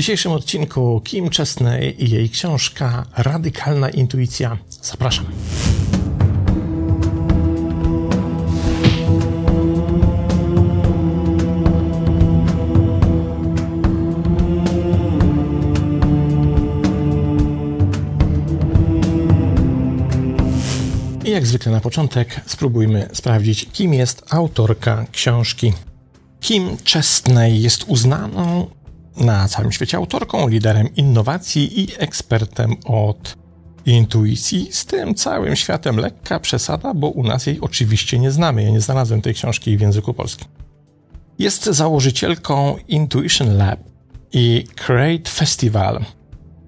dzisiejszym odcinku Kim Chesney i jej książka Radykalna Intuicja. Zapraszam. I jak zwykle na początek spróbujmy sprawdzić, kim jest autorka książki. Kim Chesney jest uznaną na całym świecie autorką, liderem innowacji i ekspertem od intuicji. Z tym całym światem lekka przesada, bo u nas jej oczywiście nie znamy. Ja nie znalazłem tej książki w języku polskim. Jest założycielką Intuition Lab i Create Festival.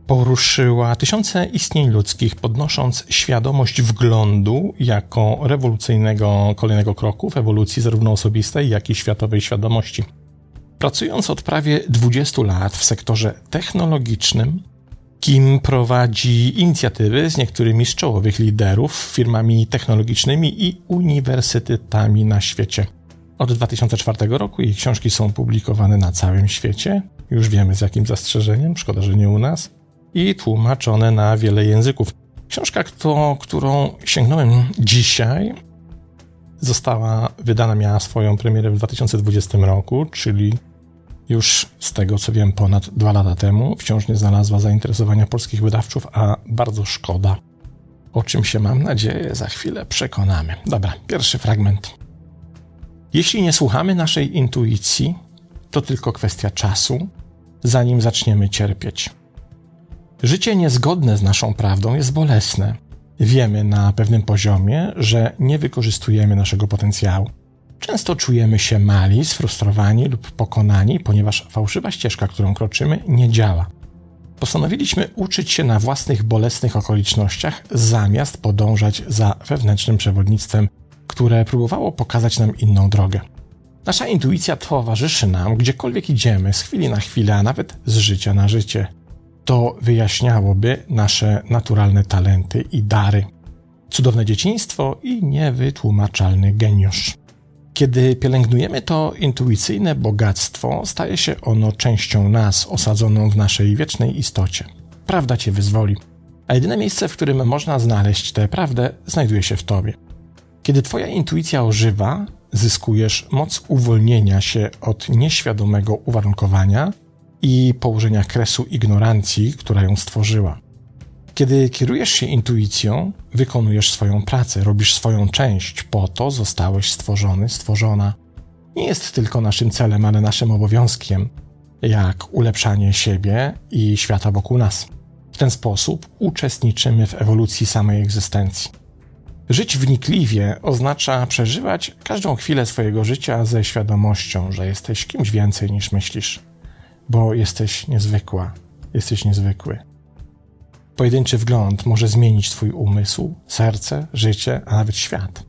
Poruszyła tysiące istnień ludzkich, podnosząc świadomość wglądu jako rewolucyjnego kolejnego kroku w ewolucji zarówno osobistej, jak i światowej świadomości. Pracując od prawie 20 lat w sektorze technologicznym, Kim prowadzi inicjatywy z niektórymi z czołowych liderów, firmami technologicznymi i uniwersytetami na świecie. Od 2004 roku jej książki są publikowane na całym świecie. Już wiemy z jakim zastrzeżeniem, szkoda, że nie u nas. I tłumaczone na wiele języków. Książka, kto, którą sięgnąłem dzisiaj, została wydana, miała swoją premierę w 2020 roku, czyli już z tego co wiem ponad dwa lata temu. Wciąż nie znalazła zainteresowania polskich wydawców, a bardzo szkoda. O czym się mam nadzieję za chwilę przekonamy. Dobra, pierwszy fragment. Jeśli nie słuchamy naszej intuicji, to tylko kwestia czasu, zanim zaczniemy cierpieć. Życie niezgodne z naszą prawdą jest bolesne. Wiemy na pewnym poziomie, że nie wykorzystujemy naszego potencjału. Często czujemy się mali, sfrustrowani lub pokonani, ponieważ fałszywa ścieżka, którą kroczymy, nie działa. Postanowiliśmy uczyć się na własnych bolesnych okolicznościach, zamiast podążać za wewnętrznym przewodnictwem, które próbowało pokazać nam inną drogę. Nasza intuicja towarzyszy nam, gdziekolwiek idziemy, z chwili na chwilę, a nawet z życia na życie. To wyjaśniałoby nasze naturalne talenty i dary, cudowne dzieciństwo i niewytłumaczalny geniusz. Kiedy pielęgnujemy to intuicyjne bogactwo, staje się ono częścią nas, osadzoną w naszej wiecznej istocie. Prawda cię wyzwoli. A jedyne miejsce, w którym można znaleźć tę prawdę, znajduje się w tobie. Kiedy twoja intuicja ożywa, zyskujesz moc uwolnienia się od nieświadomego uwarunkowania i położenia kresu ignorancji, która ją stworzyła. Kiedy kierujesz się intuicją, wykonujesz swoją pracę, robisz swoją część, po to zostałeś stworzony, stworzona. Nie jest tylko naszym celem, ale naszym obowiązkiem, jak ulepszanie siebie i świata wokół nas. W ten sposób uczestniczymy w ewolucji samej egzystencji. Żyć wnikliwie oznacza przeżywać każdą chwilę swojego życia ze świadomością, że jesteś kimś więcej niż myślisz, bo jesteś niezwykła, jesteś niezwykły. Pojedynczy wgląd może zmienić Twój umysł, serce, życie, a nawet świat.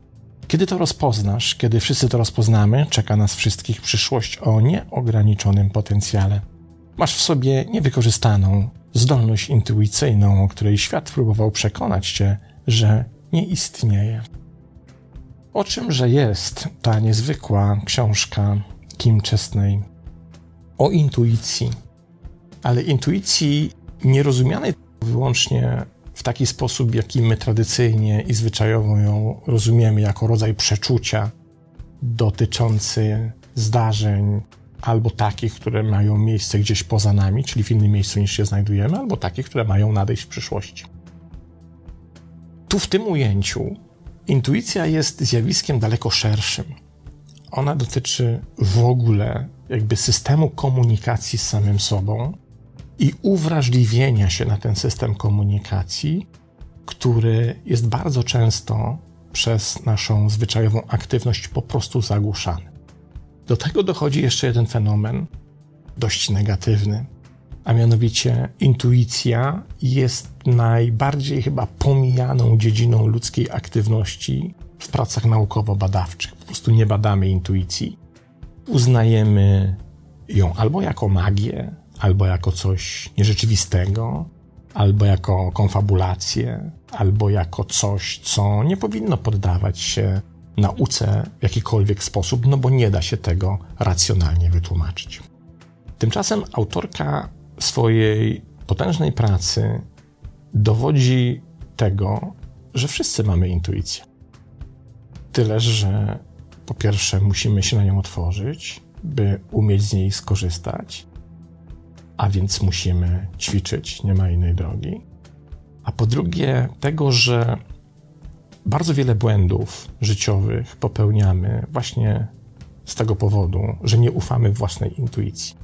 Kiedy to rozpoznasz, kiedy wszyscy to rozpoznamy, czeka nas wszystkich przyszłość o nieograniczonym potencjale. Masz w sobie niewykorzystaną zdolność intuicyjną, o której świat próbował przekonać cię, że nie istnieje. O czymże jest ta niezwykła książka Kim Chesney? O intuicji, ale intuicji nierozumianej wyłącznie w taki sposób, jaki my tradycyjnie i zwyczajowo ją rozumiemy, jako rodzaj przeczucia dotyczący zdarzeń albo takich, które mają miejsce gdzieś poza nami, czyli w innym miejscu niż się znajdujemy, albo takich, które mają nadejść w przyszłości. Tu w tym ujęciu intuicja jest zjawiskiem daleko szerszym. Ona dotyczy w ogóle jakby systemu komunikacji z samym sobą, i uwrażliwienia się na ten system komunikacji, który jest bardzo często przez naszą zwyczajową aktywność po prostu zagłuszany. Do tego dochodzi jeszcze jeden fenomen, dość negatywny, a mianowicie intuicja jest najbardziej chyba pomijaną dziedziną ludzkiej aktywności w pracach naukowo-badawczych. Po prostu nie badamy intuicji. Uznajemy ją albo jako magię, albo jako coś nierzeczywistego, albo jako konfabulację, albo jako coś, co nie powinno poddawać się nauce w jakikolwiek sposób, no bo nie da się tego racjonalnie wytłumaczyć. Tymczasem autorka swojej potężnej pracy dowodzi tego, że wszyscy mamy intuicję. Tyle, że po pierwsze musimy się na nią otworzyć, by umieć z niej skorzystać, a więc musimy ćwiczyć, nie ma innej drogi. A po drugie, tego, że bardzo wiele błędów życiowych popełniamy właśnie z tego powodu, że nie ufamy własnej intuicji.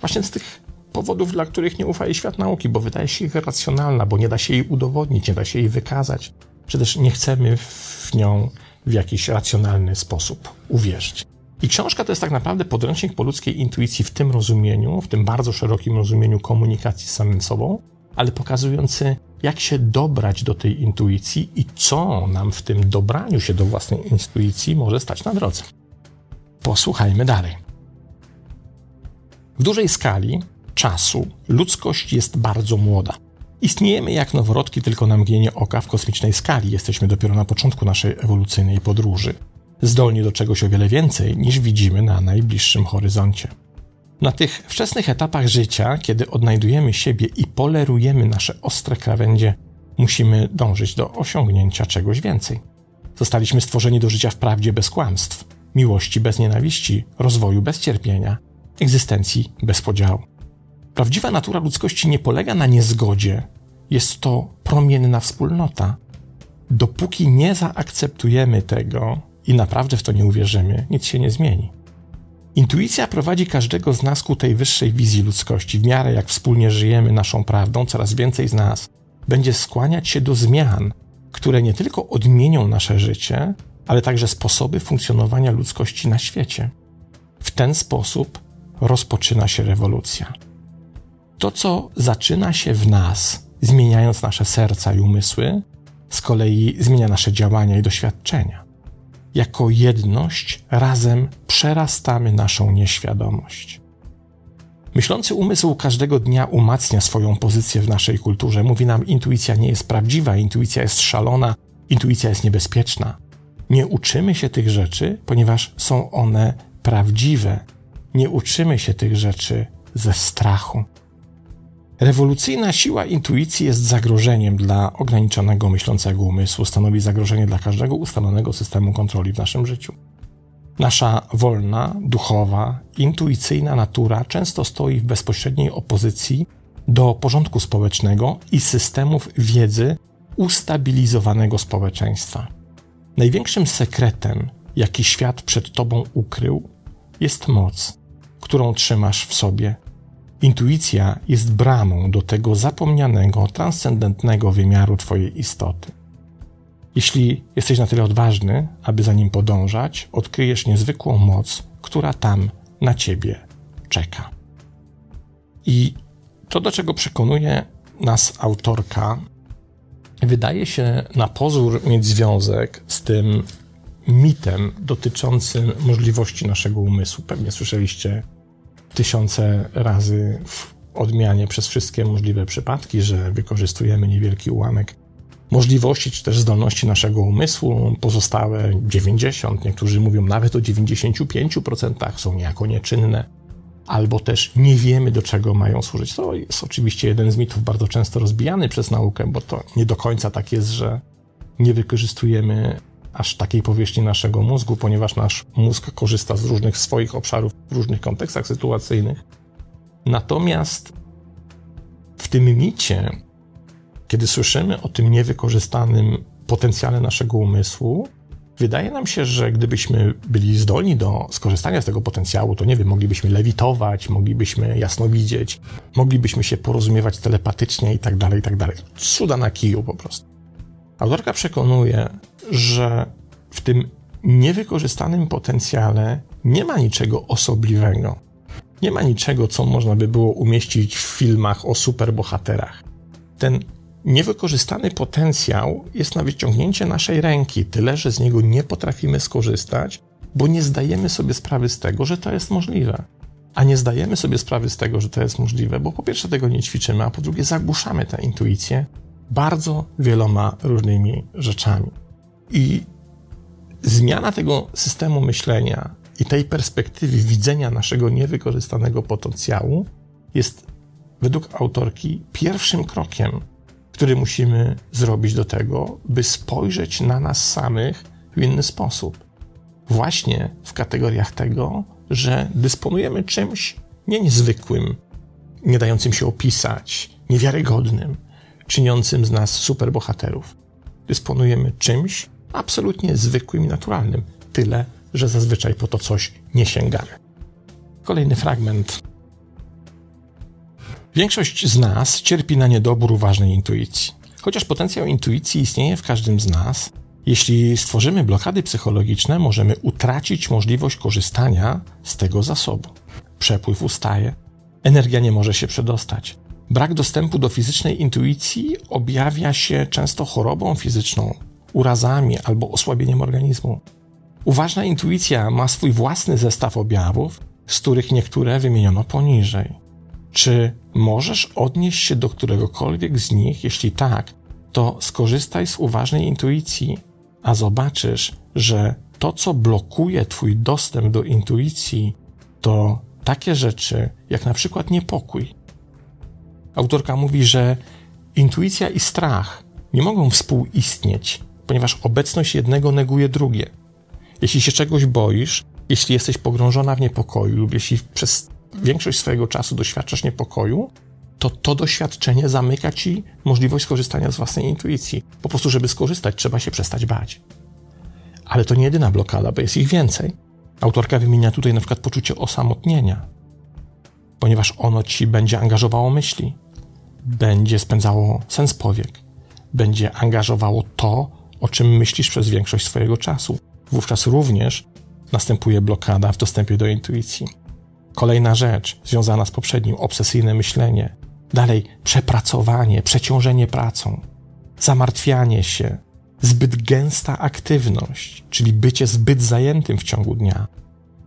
Właśnie z tych powodów, dla których nie ufa świat nauki, bo wydaje się ich racjonalna, bo nie da się jej udowodnić, nie da się jej wykazać, czy też nie chcemy w nią w jakiś racjonalny sposób uwierzyć. I książka to jest tak naprawdę podręcznik po ludzkiej intuicji w tym rozumieniu, w tym bardzo szerokim rozumieniu komunikacji z samym sobą, ale pokazujący, jak się dobrać do tej intuicji i co nam w tym dobraniu się do własnej intuicji może stać na drodze. Posłuchajmy dalej. W dużej skali czasu ludzkość jest bardzo młoda. Istniejemy jak noworodki tylko na mgnienie oka w kosmicznej skali. Jesteśmy dopiero na początku naszej ewolucyjnej podróży. Zdolni do czegoś o wiele więcej niż widzimy na najbliższym horyzoncie. Na tych wczesnych etapach życia, kiedy odnajdujemy siebie i polerujemy nasze ostre krawędzie, musimy dążyć do osiągnięcia czegoś więcej. Zostaliśmy stworzeni do życia w prawdzie bez kłamstw, miłości bez nienawiści, rozwoju bez cierpienia, egzystencji bez podziału. Prawdziwa natura ludzkości nie polega na niezgodzie, jest to promienna wspólnota. Dopóki nie zaakceptujemy tego i naprawdę w to nie uwierzymy, nic się nie zmieni. Intuicja prowadzi każdego z nas ku tej wyższej wizji ludzkości. W miarę jak wspólnie żyjemy naszą prawdą, coraz więcej z nas będzie skłaniać się do zmian, które nie tylko odmienią nasze życie, ale także sposoby funkcjonowania ludzkości na świecie. W ten sposób rozpoczyna się rewolucja. To, co zaczyna się w nas, zmieniając nasze serca i umysły, z kolei zmienia nasze działania i doświadczenia. Jako jedność razem przerastamy naszą nieświadomość. Myślący umysł każdego dnia umacnia swoją pozycję w naszej kulturze. Mówi nam, intuicja nie jest prawdziwa, intuicja jest szalona, intuicja jest niebezpieczna. Nie uczymy się tych rzeczy, ponieważ są one prawdziwe. Nie uczymy się tych rzeczy ze strachu. Rewolucyjna siła intuicji jest zagrożeniem dla ograniczonego myślącego umysłu, stanowi zagrożenie dla każdego ustalonego systemu kontroli w naszym życiu. Nasza wolna, duchowa, intuicyjna natura często stoi w bezpośredniej opozycji do porządku społecznego i systemów wiedzy ustabilizowanego społeczeństwa. Największym sekretem, jaki świat przed tobą ukrył, jest moc, którą trzymasz w sobie Intuicja jest bramą do tego zapomnianego, transcendentnego wymiaru Twojej istoty. Jeśli jesteś na tyle odważny, aby za nim podążać, odkryjesz niezwykłą moc, która tam na Ciebie czeka. I to, do czego przekonuje nas autorka, wydaje się na pozór mieć związek z tym mitem dotyczącym możliwości naszego umysłu. Pewnie słyszeliście tysiące razy w odmianie przez wszystkie możliwe przypadki, że wykorzystujemy niewielki ułamek możliwości czy też zdolności naszego umysłu, pozostałe 90, niektórzy mówią nawet o 95% są niejako nieczynne, albo też nie wiemy do czego mają służyć. To jest oczywiście jeden z mitów bardzo często rozbijany przez naukę, bo to nie do końca tak jest, że nie wykorzystujemy aż takiej powierzchni naszego mózgu, ponieważ nasz mózg korzysta z różnych swoich obszarów w różnych kontekstach sytuacyjnych. Natomiast w tym micie, kiedy słyszymy o tym niewykorzystanym potencjale naszego umysłu, wydaje nam się, że gdybyśmy byli zdolni do skorzystania z tego potencjału, to nie wiem, moglibyśmy lewitować, moglibyśmy jasno widzieć, moglibyśmy się porozumiewać telepatycznie i tak dalej, i tak dalej. Cuda na kiju po prostu. Autorka przekonuje, że w tym niewykorzystanym potencjale nie ma niczego osobliwego. Nie ma niczego, co można by było umieścić w filmach o superbohaterach. Ten niewykorzystany potencjał jest na wyciągnięcie naszej ręki, tyle że z niego nie potrafimy skorzystać, bo nie zdajemy sobie sprawy z tego, że to jest możliwe. A nie zdajemy sobie sprawy z tego, że to jest możliwe, bo po pierwsze tego nie ćwiczymy, a po drugie zagłuszamy tę intuicję bardzo wieloma różnymi rzeczami. I zmiana tego systemu myślenia i tej perspektywy widzenia naszego niewykorzystanego potencjału jest według autorki pierwszym krokiem, który musimy zrobić do tego, by spojrzeć na nas samych w inny sposób. Właśnie w kategoriach tego, że dysponujemy czymś nie niezwykłym, nie dającym się opisać, niewiarygodnym, czyniącym z nas superbohaterów. Dysponujemy czymś absolutnie zwykłym i naturalnym, tyle, że zazwyczaj po to coś nie sięgamy. Kolejny fragment. Większość z nas cierpi na niedobór uważnej intuicji. Chociaż potencjał intuicji istnieje w każdym z nas, jeśli stworzymy blokady psychologiczne, możemy utracić możliwość korzystania z tego zasobu. Przepływ ustaje, energia nie może się przedostać. Brak dostępu do fizycznej intuicji objawia się często chorobą fizyczną, urazami albo osłabieniem organizmu. Uważna intuicja ma swój własny zestaw objawów, z których niektóre wymieniono poniżej. Czy możesz odnieść się do któregokolwiek z nich? Jeśli tak, to skorzystaj z uważnej intuicji, a zobaczysz, że to, co blokuje Twój dostęp do intuicji, to takie rzeczy jak na przykład niepokój. Autorka mówi, że intuicja i strach nie mogą współistnieć, ponieważ obecność jednego neguje drugie. Jeśli się czegoś boisz, jeśli jesteś pogrążona w niepokoju lub jeśli przez większość swojego czasu doświadczasz niepokoju, to to doświadczenie zamyka ci możliwość skorzystania z własnej intuicji. Po prostu, żeby skorzystać, trzeba się przestać bać. Ale to nie jedyna blokada, bo jest ich więcej. Autorka wymienia tutaj na przykład poczucie osamotnienia, ponieważ ono ci będzie angażowało myśli, będzie spędzało sens powiek, będzie angażowało to, o czym myślisz przez większość swojego czasu. Wówczas również następuje blokada w dostępie do intuicji. Kolejna rzecz związana z poprzednim obsesyjne myślenie. Dalej przepracowanie, przeciążenie pracą, zamartwianie się, zbyt gęsta aktywność, czyli bycie zbyt zajętym w ciągu dnia,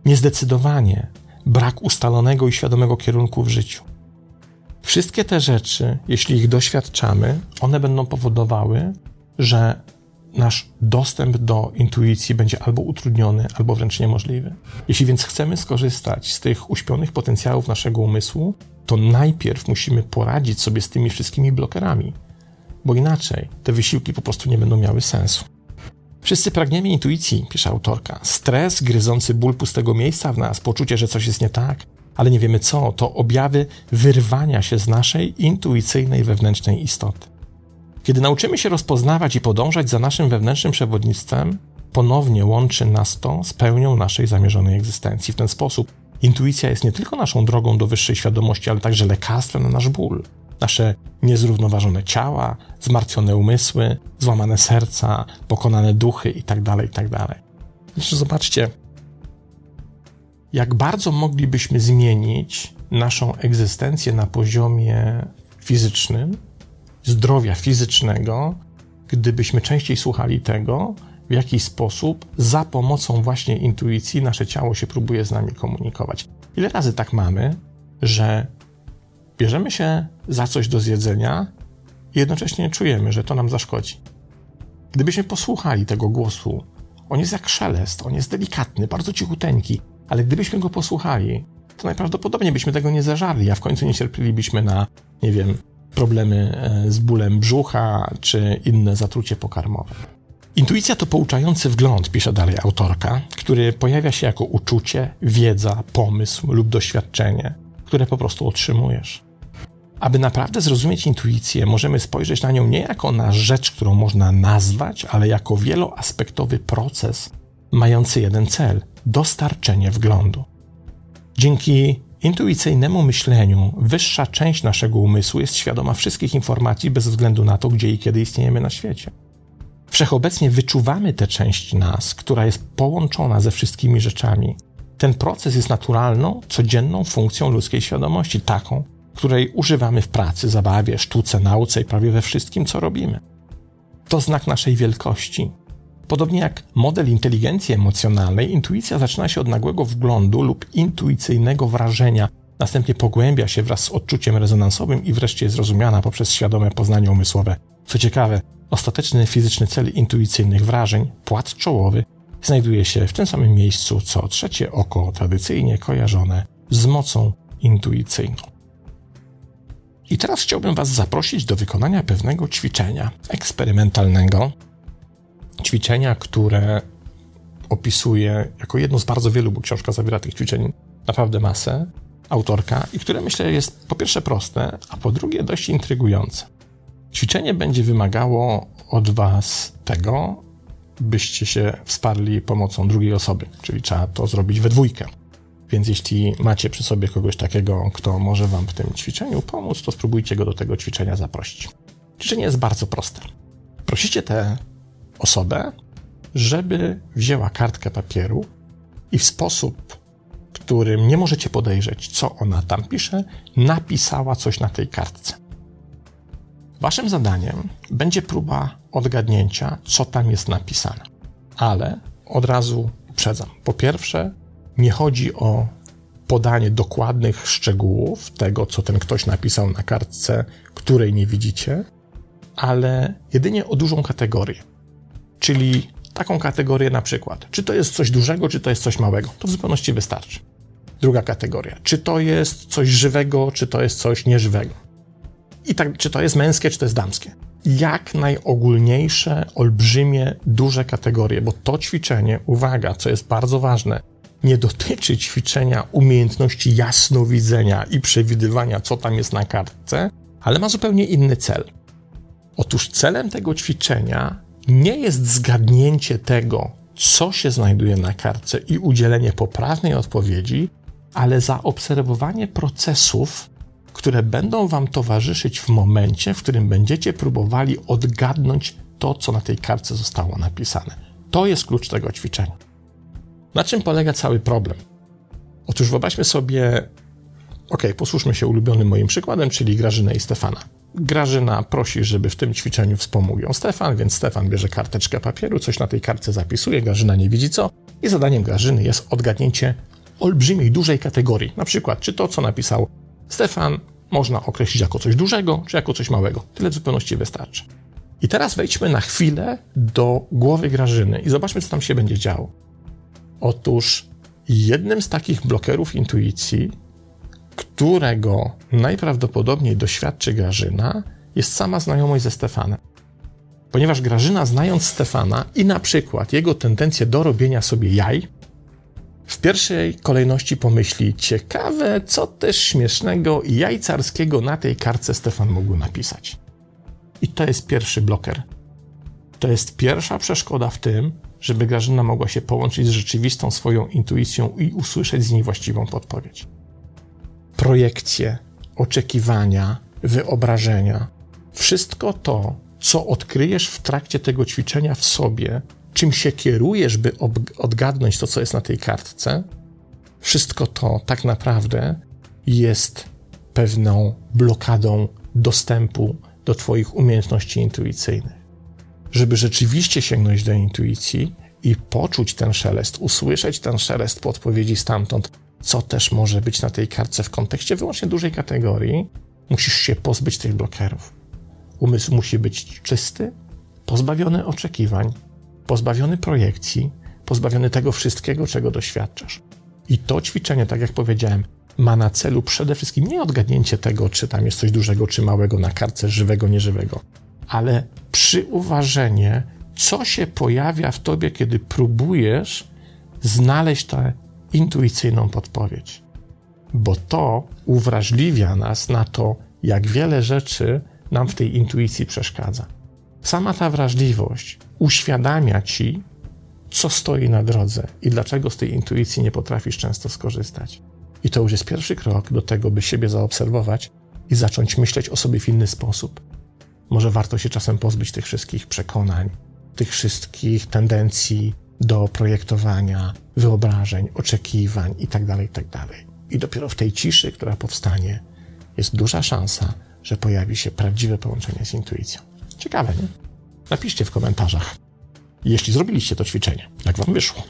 niezdecydowanie, brak ustalonego i świadomego kierunku w życiu. Wszystkie te rzeczy, jeśli ich doświadczamy, one będą powodowały, że nasz dostęp do intuicji będzie albo utrudniony, albo wręcz niemożliwy. Jeśli więc chcemy skorzystać z tych uśpionych potencjałów naszego umysłu, to najpierw musimy poradzić sobie z tymi wszystkimi blokerami, bo inaczej te wysiłki po prostu nie będą miały sensu. Wszyscy pragniemy intuicji, pisze autorka. Stres, gryzący ból pustego miejsca w nas, poczucie, że coś jest nie tak, ale nie wiemy co, to objawy wyrwania się z naszej intuicyjnej wewnętrznej istoty. Kiedy nauczymy się rozpoznawać i podążać za naszym wewnętrznym przewodnictwem, ponownie łączy nas to z pełnią naszej zamierzonej egzystencji. W ten sposób intuicja jest nie tylko naszą drogą do wyższej świadomości, ale także lekarstwem na nasz ból. Nasze niezrównoważone ciała, zmartwione umysły, złamane serca, pokonane duchy itd., itd. Zresztą zobaczcie, jak bardzo moglibyśmy zmienić naszą egzystencję na poziomie fizycznym, zdrowia fizycznego, gdybyśmy częściej słuchali tego, w jaki sposób za pomocą właśnie intuicji nasze ciało się próbuje z nami komunikować. Ile razy tak mamy, że bierzemy się za coś do zjedzenia i jednocześnie czujemy, że to nam zaszkodzi. Gdybyśmy posłuchali tego głosu, on jest jak szelest, on jest delikatny, bardzo cichuteńki, ale gdybyśmy go posłuchali, to najprawdopodobniej byśmy tego nie zażarli, a w końcu nie cierplibyśmy na, nie wiem, problemy e, z bólem brzucha czy inne zatrucie pokarmowe. Intuicja to pouczający wgląd, pisze dalej autorka, który pojawia się jako uczucie, wiedza, pomysł lub doświadczenie, które po prostu otrzymujesz. Aby naprawdę zrozumieć intuicję, możemy spojrzeć na nią nie jako na rzecz, którą można nazwać, ale jako wieloaspektowy proces mający jeden cel dostarczenie wglądu. Dzięki intuicyjnemu myśleniu wyższa część naszego umysłu jest świadoma wszystkich informacji bez względu na to, gdzie i kiedy istniejemy na świecie. Wszechobecnie wyczuwamy tę część nas, która jest połączona ze wszystkimi rzeczami. Ten proces jest naturalną, codzienną funkcją ludzkiej świadomości, taką, której używamy w pracy, zabawie, sztuce, nauce i prawie we wszystkim, co robimy. To znak naszej wielkości, Podobnie jak model inteligencji emocjonalnej, intuicja zaczyna się od nagłego wglądu lub intuicyjnego wrażenia, następnie pogłębia się wraz z odczuciem rezonansowym i wreszcie jest rozumiana poprzez świadome poznanie umysłowe. Co ciekawe, ostateczny fizyczny cel intuicyjnych wrażeń, płat czołowy, znajduje się w tym samym miejscu co trzecie oko, tradycyjnie kojarzone z mocą intuicyjną. I teraz chciałbym Was zaprosić do wykonania pewnego ćwiczenia eksperymentalnego. Ćwiczenia, które opisuje jako jedno z bardzo wielu, bo książka zawiera tych ćwiczeń naprawdę masę, autorka, i które myślę jest po pierwsze proste, a po drugie dość intrygujące. Ćwiczenie będzie wymagało od Was tego, byście się wsparli pomocą drugiej osoby, czyli trzeba to zrobić we dwójkę. Więc jeśli macie przy sobie kogoś takiego, kto może Wam w tym ćwiczeniu pomóc, to spróbujcie go do tego ćwiczenia zaprosić. Ćwiczenie jest bardzo proste. Prosicie tę osobę, żeby wzięła kartkę papieru i w sposób, którym nie możecie podejrzeć, co ona tam pisze, napisała coś na tej kartce. Waszym zadaniem będzie próba odgadnięcia, co tam jest napisane. Ale od razu uprzedzam. Po pierwsze, nie chodzi o podanie dokładnych szczegółów tego, co ten ktoś napisał na kartce, której nie widzicie, ale jedynie o dużą kategorię. Czyli taką kategorię na przykład, czy to jest coś dużego, czy to jest coś małego. To w zupełności wystarczy. Druga kategoria, czy to jest coś żywego, czy to jest coś nieżywego. I tak, czy to jest męskie, czy to jest damskie. Jak najogólniejsze, olbrzymie, duże kategorie, bo to ćwiczenie, uwaga, co jest bardzo ważne, nie dotyczy ćwiczenia umiejętności jasnowidzenia i przewidywania, co tam jest na kartce, ale ma zupełnie inny cel. Otóż celem tego ćwiczenia nie jest zgadnięcie tego, co się znajduje na kartce i udzielenie poprawnej odpowiedzi, ale zaobserwowanie procesów, które będą Wam towarzyszyć w momencie, w którym będziecie próbowali odgadnąć to, co na tej kartce zostało napisane. To jest klucz tego ćwiczenia. Na czym polega cały problem? Otóż wyobraźmy sobie, ok, posłuszmy się ulubionym moim przykładem, czyli Grażynę i Stefana. Grażyna prosi, żeby w tym ćwiczeniu wspomógł ją Stefan, więc Stefan bierze karteczkę papieru, coś na tej kartce zapisuje, Grażyna nie widzi co i zadaniem Grażyny jest odgadnięcie olbrzymiej, dużej kategorii. Na przykład, czy to, co napisał Stefan, można określić jako coś dużego, czy jako coś małego. Tyle w zupełności wystarczy. I teraz wejdźmy na chwilę do głowy Grażyny i zobaczmy, co tam się będzie działo. Otóż jednym z takich blokerów intuicji, którego najprawdopodobniej doświadczy Grażyna, jest sama znajomość ze Stefanem. Ponieważ Grażyna, znając Stefana i na przykład jego tendencję do robienia sobie jaj, w pierwszej kolejności pomyśli, ciekawe, co też śmiesznego i jajcarskiego na tej kartce Stefan mógł napisać. I to jest pierwszy bloker. To jest pierwsza przeszkoda w tym, żeby Grażyna mogła się połączyć z rzeczywistą swoją intuicją i usłyszeć z niej właściwą podpowiedź. Projekcje, oczekiwania, wyobrażenia. Wszystko to, co odkryjesz w trakcie tego ćwiczenia w sobie, czym się kierujesz, by odgadnąć to, co jest na tej kartce, wszystko to tak naprawdę jest pewną blokadą dostępu do Twoich umiejętności intuicyjnych. Żeby rzeczywiście sięgnąć do intuicji i poczuć ten szelest, usłyszeć ten szelest podpowiedzi stamtąd, co też może być na tej kartce w kontekście wyłącznie dużej kategorii, musisz się pozbyć tych blokerów. Umysł musi być czysty, pozbawiony oczekiwań, pozbawiony projekcji, pozbawiony tego wszystkiego, czego doświadczasz. I to ćwiczenie, tak jak powiedziałem, ma na celu przede wszystkim nie odgadnięcie tego, czy tam jest coś dużego czy małego na kartce żywego, nieżywego, ale przyuważenie, co się pojawia w tobie, kiedy próbujesz znaleźć tę intuicyjną podpowiedź. Bo to uwrażliwia nas na to, jak wiele rzeczy nam w tej intuicji przeszkadza. Sama ta wrażliwość uświadamia ci, co stoi na drodze i dlaczego z tej intuicji nie potrafisz często skorzystać. I to już jest pierwszy krok do tego, by siebie zaobserwować i zacząć myśleć o sobie w inny sposób. Może warto się czasem pozbyć tych wszystkich przekonań, tych wszystkich tendencji do projektowania, wyobrażeń, oczekiwań itd., tak itd. Tak I dopiero w tej ciszy, która powstanie, jest duża szansa, że pojawi się prawdziwe połączenie z intuicją. Ciekawe, nie? Napiszcie w komentarzach, jeśli zrobiliście to ćwiczenie, jak wam wyszło.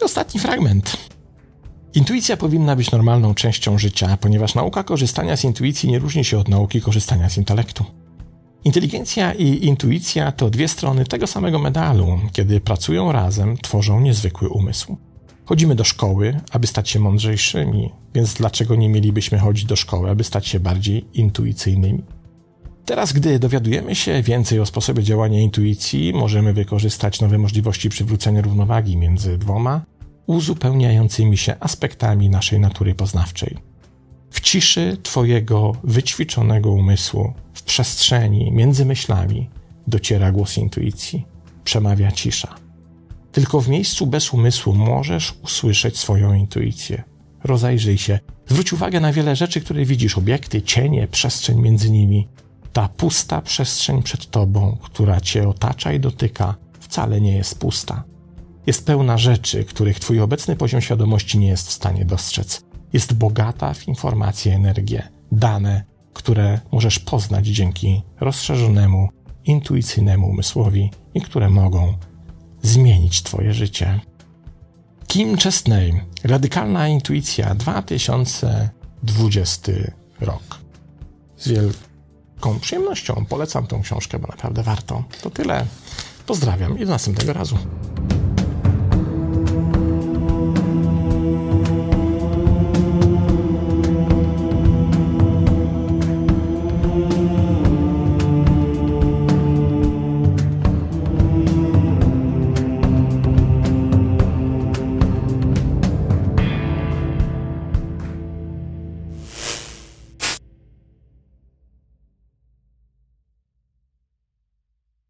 I ostatni fragment. Intuicja powinna być normalną częścią życia, ponieważ nauka korzystania z intuicji nie różni się od nauki korzystania z intelektu. Inteligencja i intuicja to dwie strony tego samego medalu. Kiedy pracują razem, tworzą niezwykły umysł. Chodzimy do szkoły, aby stać się mądrzejszymi, więc dlaczego nie mielibyśmy chodzić do szkoły, aby stać się bardziej intuicyjnymi? Teraz, gdy dowiadujemy się więcej o sposobie działania intuicji, możemy wykorzystać nowe możliwości przywrócenia równowagi między dwoma uzupełniającymi się aspektami naszej natury poznawczej. W ciszy Twojego wyćwiczonego umysłu, w przestrzeni między myślami, dociera głos intuicji, przemawia cisza. Tylko w miejscu bez umysłu możesz usłyszeć swoją intuicję. Rozejrzyj się, zwróć uwagę na wiele rzeczy, które widzisz obiekty, cienie, przestrzeń między nimi. Ta pusta przestrzeń przed tobą, która cię otacza i dotyka, wcale nie jest pusta. Jest pełna rzeczy, których twój obecny poziom świadomości nie jest w stanie dostrzec. Jest bogata w informacje, energię, dane, które możesz poznać dzięki rozszerzonemu, intuicyjnemu umysłowi i które mogą zmienić Twoje życie. Kim Chesney, Radykalna Intuicja 2020 rok. Z wielką przyjemnością polecam tą książkę, bo naprawdę warto. To tyle. Pozdrawiam i do następnego razu.